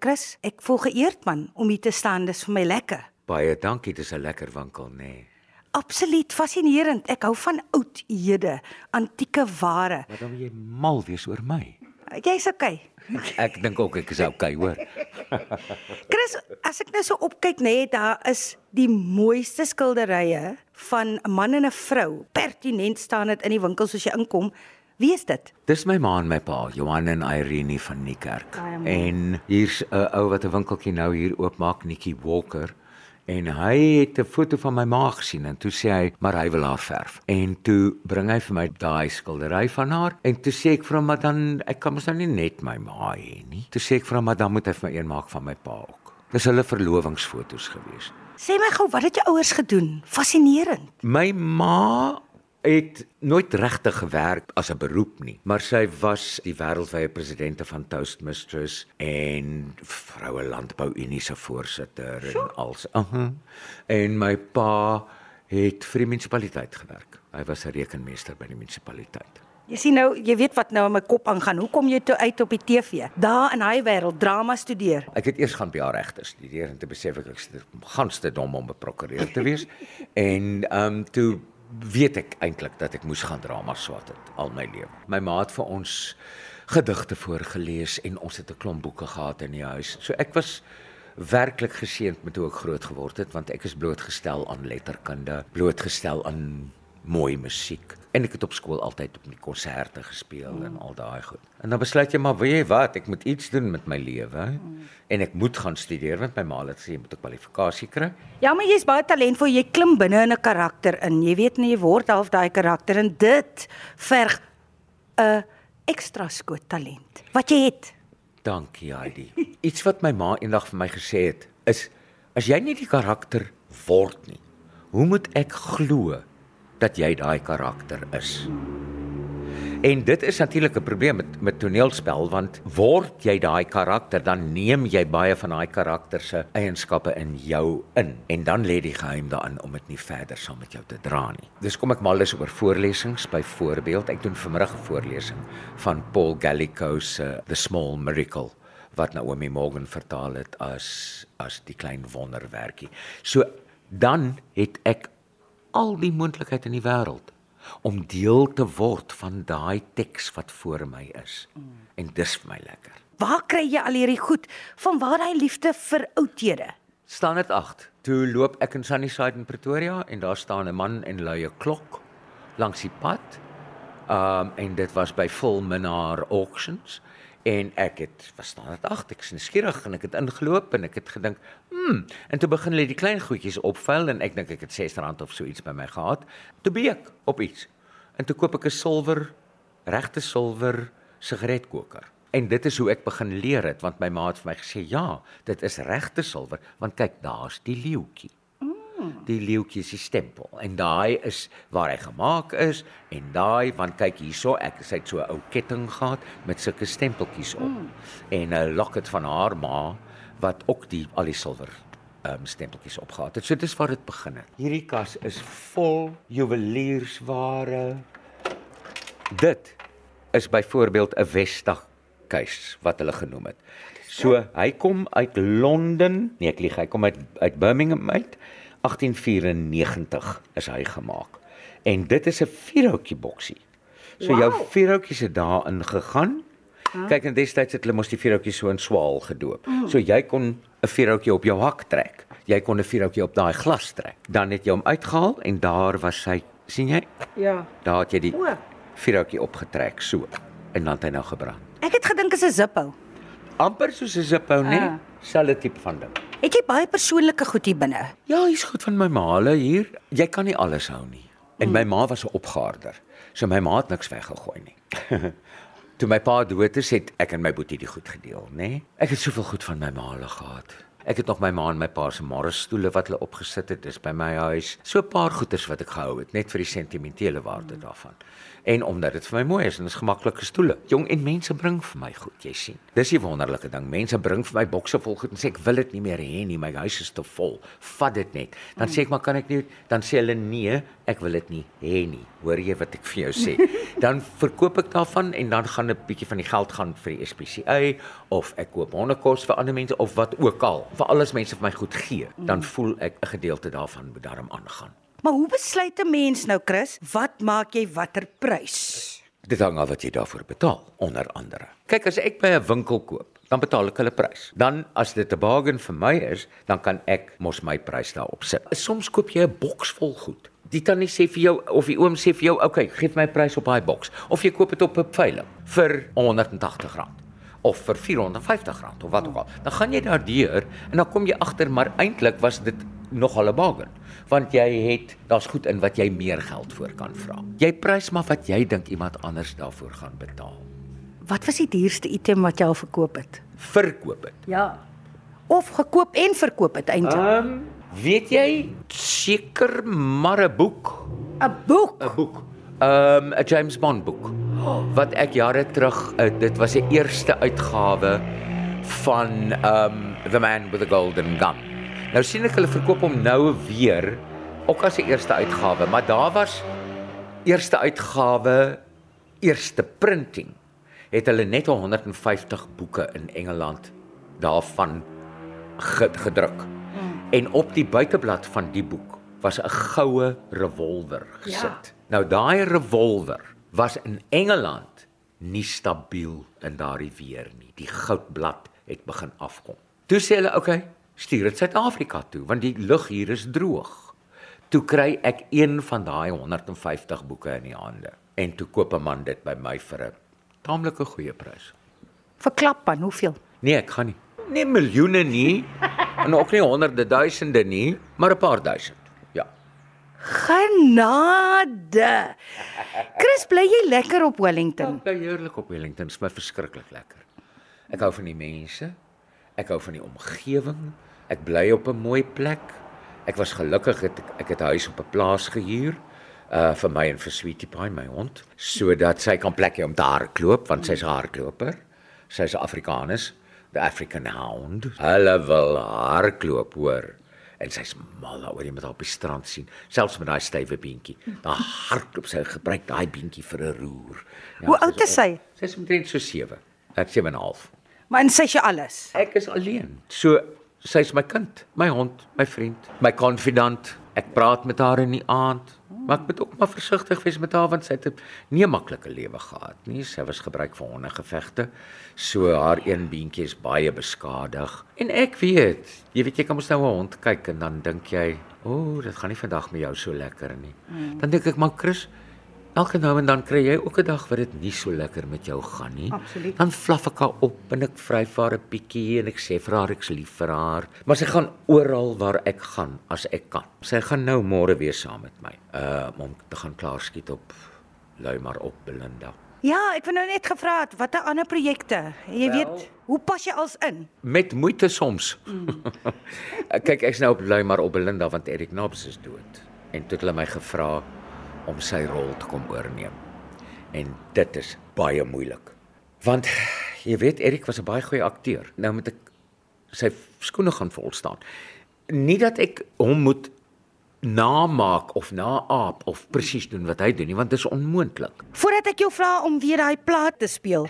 Chris, ek voel geëerd man om hier te staan. Dis vir my lekker. Baie dankie, dis 'n lekker winkel, nê. Nee. Absoluut fascinerend. Ek hou van oud hede, antieke ware. Wat dan jy mal wees oor my? Jy's okay. Ek dink ook ek is okay, hoor. Chris, as ek nou so opkyk, nê, daar is die mooiste skilderye van 'n man en 'n vrou. Pertinent staan dit in die winkel soos jy inkom. Wie is dit? Dis my ma en my pa, Johan en Irene van Niekerk. En hier's 'n ou wat 'n winkeltjie nou hier oopmaak, Nikki Walker. En hy het 'n foto van my ma gesien en toe sê hy, "Maar hy wil haar verf." En toe bring hy vir my daai skildery van haar en toe sê ek vir hom, "Maar dan ek kan mos nou nie net my ma hê nie." Toe sê ek vir hom, "Maar dan moet hy vir my een maak van my pa ook." Dis hulle verlovingsfoto's gewees. Sê my gou, wat het jou ouers gedoen? Fascinerend. My ma het nooit regtig gewerk as 'n beroep nie, maar sy was die wêreldwye presidente van Toastmasters en vroue landbou unie se voorsitter en als. Uh -huh. En my pa het vir die munisipaliteit gewerk. Hy was 'n rekenmeester by die munisipaliteit. Jy sien nou, jy weet wat nou in my kop aangaan. Hoe kom jy toe uit op die TV? Daar in hy wêreld drama studeer. Ek het eers gaan PR regte studeer en toe besef ek ek gans te dom om 'n prokureur te wees. en ehm um, toe weet ek eintlik dat ek moes gaan drama swat het al my lewe. My ma het vir ons gedigte voorgeles en ons het 'n klomp boeke gehad in die huis. So ek was werklik geseënd met hoe ek groot geword het want ek is blootgestel aan letterkunde, blootgestel aan mooi musiek en ek het op skool altyd op die konserte gespeel mm. en al daai goed. En dan besluit jy maar, weet jy wat, ek moet iets doen met my lewe mm. en ek moet gaan studeer want my ma het gesê jy moet 'n kwalifikasie kry. Ja, maar jy's baie talentvol. Jy klim binne in 'n karakter in. Jy weet nie jy word half daai karakter en dit verg 'n ekstra skoot talent. Wat jy het. Dankie, Heidi. Iets wat my ma eendag vir my gesê het, is as jy nie die karakter word nie, hoe moet ek glo dat jy daai karakter is? En dit is natuurlik 'n probleem met met toneelspel want word jy daai karakter dan neem jy baie van daai karakter se eienskappe in jou in en dan lê die geheim daarin om dit nie verder saam met jou te dra nie. Dis kom ek mal is oor voorlesings byvoorbeeld ek doen vanmiddag 'n voorlesing van Paul Gallico se The Small Miracle wat Naomi Morgan vertaal het as as die klein wonderwerkie. So dan het ek al die moontlikheid in die wêreld om deel te word van daai teks wat voor my is. Mm. En dis vir my lekker. Waar kry jy al hierdie goed? Van waar daai liefde vir oudhede? Staan dit 8. Toe loop ek in Sunnyside in Pretoria en daar staan 'n man en lui 'n klok langs die pad. Um en dit was by Fulminaar Auctions en ek het was staan dit 8. Ek is nuuskierig en ek het ingeloop en ek het gedink, "Hm." En toe begin hulle die klein goedjies opvuil en ek dink ek het R6 of so iets by my gehad. Toe beek op iets. En toe koop ek 'n silwer regte silwer sigaretkoker. En dit is hoe ek begin leer het want my ma het vir my gesê, "Ja, dit is regte silwer want kyk, daar's die leeuetjie." Die leeuetjie se stempel. En daai is waar hy gemaak is en daai want kyk hierso ek het so 'n ou ketting gehad met sulke stempeltjies op. Mm. en 'n locket van haar ma wat ook die al die silwer um, stempeltjies opgehad het. So dis waar dit begin het. Hierdie kas is vol juweliersware. Dit is byvoorbeeld 'n Vesta keis wat hulle genoem het. So hy kom uit Londen. Nee ek lieg hy kom uit uit Birmingham uit 1894 is hy gemaak. En dit is 'n vierhoutjie boksie. So wow. jou vierhoutjies het daarin gegaan. Huh? Kyk en destyds het hulle mos die vierhoutjies so in swaal gedoop. Mm. So jy kon 'n vierhoutjie op jou hak trek. Jy kon 'n vierhoutjie op daai glas trek. Dan het jy hom uitgehaal en daar was hy, sien jy? Ja. Daar het jy die vierhoutjie opgetrek so en dan het hy nou gebrand. Ek het gedink is 'n Zippo. Amper soos 'n Zippo, né? Ah. Selfe tipe van ding. Het jy baie persoonlike goed hier binne? Ja, hier's goed van my ma hulle hier. Jy kan nie alles hou nie. En my ma was 'n opgaarder. So my ma het niks weggegooi nie. Toe my pa dood is, het ek en my boetie die goed gedeel, nê? Nee? Ek het soveel goed van my ma hulle gehad. Ek het nog my ma en my pa se morrisstoele wat hulle opgesit het, dis by my huis. So 'n paar goeders wat ek gehou het, net vir die sentimentele waarde daarvan. En omdat dit vir my mooi is en dit is gemaklike stoele. Jong en mense bring vir my goed, jy sien. Dis die wonderlike ding. Mense bring vir my bokse vol goed en sê ek wil dit nie meer hê nie, my huis is te vol. Vat dit net. Dan sê ek maar kan ek nie dan sê hulle nee, ek wil dit nie hê nie. Hoor jy wat ek vir jou sê? Dan verkoop ek daarvan en dan gaan 'n bietjie van die geld gaan vir die SPCA of ek koop hondekos vir ander mense of wat ook al. Vir alles mense vir my goed gee, dan voel ek 'n gedeelte daarvan moet daarom aangaan. Maar hoe besluit 'n mens nou, Chris, wat maak jy watter prys? Dit hang af wat jy daarvoor betaal, onder andere. Kyk, as ek by 'n winkel koop, dan betaal ek hulle prys. Dan as dit 'n bargain vir my is, dan kan ek mos my prys daarop sit. Soms koop jy 'n boks vol goed. Die tannie sê vir jou of die oom sê vir jou, "Oké, okay, gee my prys op daai boks." Of jy koop dit op 'n veiling vir R180 of vir R450 of wat ook al. Dan gaan jy daardeur en dan kom jy agter maar eintlik was dit nogal 'n bargain want jy het daar's goed in wat jy meer geld voor kan vra. Jy prys maar wat jy dink iemand anders daarvoor gaan betaal. Wat was die duurste item wat jy al verkoop het? Verkoop dit. Ja. Of gekoop en verkoop het eintlik. Ehm, um, weet jy seker maar 'n boek, 'n Boek. 'n boek. Ehm um, 'n James Bond boek. Wat ek jare terug, uh, dit was die eerste uitgawe van um, The Man with the Golden Gun. Nou sien ek hulle verkoop hom nou weer ook as die eerste uitgawe, maar daar was eerste uitgawe, eerste printing het hulle net 150 boeke in Engeland daarvan gedruk. En op die buiteblad van die boek was 'n goue revolver gesit. Ja. Nou daai revolver was in Engeland nie stabiel in daardie weer nie. Die goudblad het begin afkom. Toe sê hulle, "Oké, okay, stuur dit Suid-Afrika toe want die lug hier is droog." Toe kry ek een van daai 150 boeke in die hande en toe koop 'n man dit by my vir 'n taamlike goeie prys. Verklap dan, hoeveel? Nee, ek gaan nie. Nie miljoene nie en ook nie honderde duisende nie, maar 'n paar duisend. Ja. Genade. Chris, bly jy lekker op Wellington? Ek bly heerlik op Wellington, dit is my verskriklik lekker. Ek hou van die mense. Ek hou van die omgewing. Ek bly op 'n mooi plek. Ek was gelukkig het ek, het 'n huis op 'n plaas gehuur uh vir my en vir Sweetie Pie my hond sodat sy kan plek hê om te hardloop want sy's 'n hardloper. Sy's 'n Afrikanus, the African Hound. Hulle wil hardloop hoor en sy's mal oor jy met haar op die strand sien, selfs met daai stywe beentjie. Daar hardloop sy gebruik daai beentjie vir 'n roer. Ja, Hoe oud is sy? Sy's omtrent so 7. Ek 7 en 'n half. Maar en sy sê alles. Ek is alleen. So sy's my kind, my hond, my vriend, my konfidant. Ek praat met haar in die aand. Maar ek moet ook maar versigtig wees met haar want sy het nie 'n maklike lewe gehad nie. Sy was gebruik vir hondegevegte. So haar een beentjie is baie beskadig. En ek weet, jy weet jy kan mos nou 'n hond kyk en dan dink jy, "O, oh, dit gaan nie vandag met jou so lekker nie." Dan dink ek, "Maar Chris, elke nou en dan kry jy ook 'n dag wat dit nie so lekker met jou gaan nie." Absoluut. Dan flaf ek haar op en ek vry haar 'n bietjie en ek sê vir haar ek's lief vir haar. Maar sy gaan oral waar ek gaan as ek kan. Sy gaan nou môre weer saam met my. Uh om te gaan klaarskiet op lui maar op Belinda. Ja, ek wou nou net gevra het watter ander projekte. Jy Wel, weet, hoe pas jy als in? Met moeite soms. Mm. Kyk, ek's nou op lui maar op Belinda want Erik Nobs is dood. En toe het hulle my gevra om sy rol te kom oorneem. En dit is baie moeilik. Want jy weet Erik was 'n baie goeie akteur. Nou moet ek sy skoene gaan vol staan. Nie dat ek hom moet namaak of naaap of presies doen wat hy doen nie, want dit is onmoontlik. Voordat ek jou vra om weer daai plaat te speel,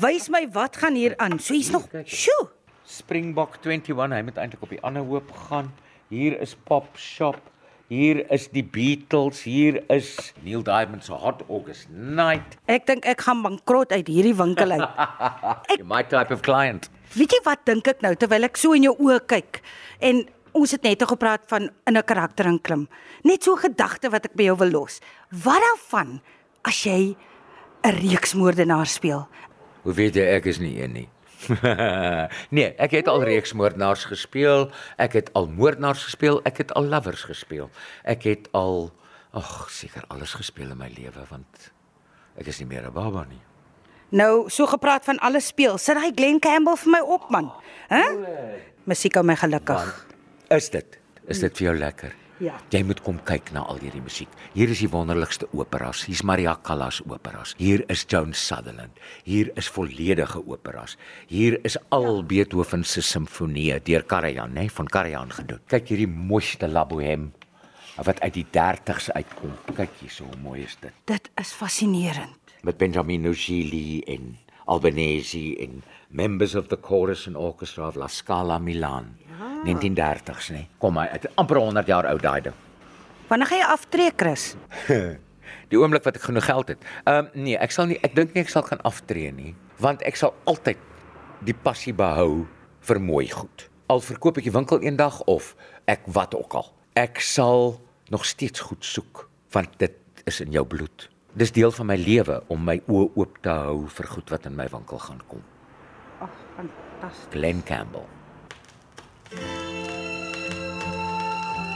wys my wat gaan hier aan. So hier's nog. Sjoe. Springbok 21, hy moet eintlik op die ander hoop gaan. Hier is Pop Shop. Hier is die Beatles, hier is Neil Diamond se Hot August Night. Ek dink ek gaan bankrot uit hierdie winkel uit. Ek, My type of client. Weet jy wat dink ek nou terwyl ek so in jou oë kyk en ons het net gepraat van in 'n karakter inklim. Net so 'n gedagte wat ek by jou wil los. Wat daarvan as jy 'n reeksmoordenaar speel? Hoe weet jy ek is nie een nie? nee, ek het al reeks moordenaars gespeel. Ek het al moordenaars gespeel. Ek het al lovers gespeel. Ek het al ag, seker alles gespeel in my lewe want ek is nie meer 'n baba nie. Nou, so gepraat van alles speel. Sit hy Glen Campbell vir my op man. Hæ? Musiek hou my gelukkig. Want is dit? Is dit vir jou lekker? Ja. Jy moet kom kyk na al hierdie musiek. Hier is die wonderlikste operas. Hier's Maria Callas operas. Hier is Joan Sutherland. Hier is volledige operas. Hier is al ja. Beethoven se simfonieë deur Karajan, nê, van Karajan gedoen. Kyk hierdie mooiste La Bohème. wat uit die 30's uitkom. Kyk hierso hoe mooi is dit. Dit is fascinerend. Met Benjamin Nugili en Albanese en members of the chorus and orchestra of La Scala Milan. Ja. 1930s nê. Kom maar, dit is amper 100 jaar oud daai ding. Wanneer gaan jy aftree, Chris? Die oomblik wat ek genoeg geld het. Ehm um, nee, ek sal nie ek dink nie ek sal gaan aftree nie, want ek sal altyd die passie behou vir mooi goed. Al verkoop ek die winkel eendag of ek wat ook al. Ek sal nog steeds goed soek want dit is in jou bloed. Dis deel van my lewe om my oë oop te hou vir goed wat in my winkel gaan kom. Ag, fantasties. Glen Campbell.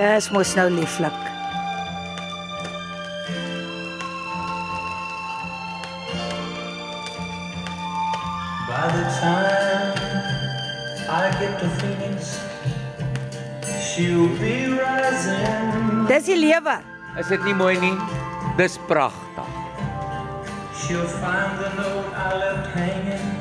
Dis mos nou lieflik. By the time I get to Phoenix, she'll be rising. Dis die lewe. Is dit nie mooi nie? Dis pragtig. She'll find the note I left hanging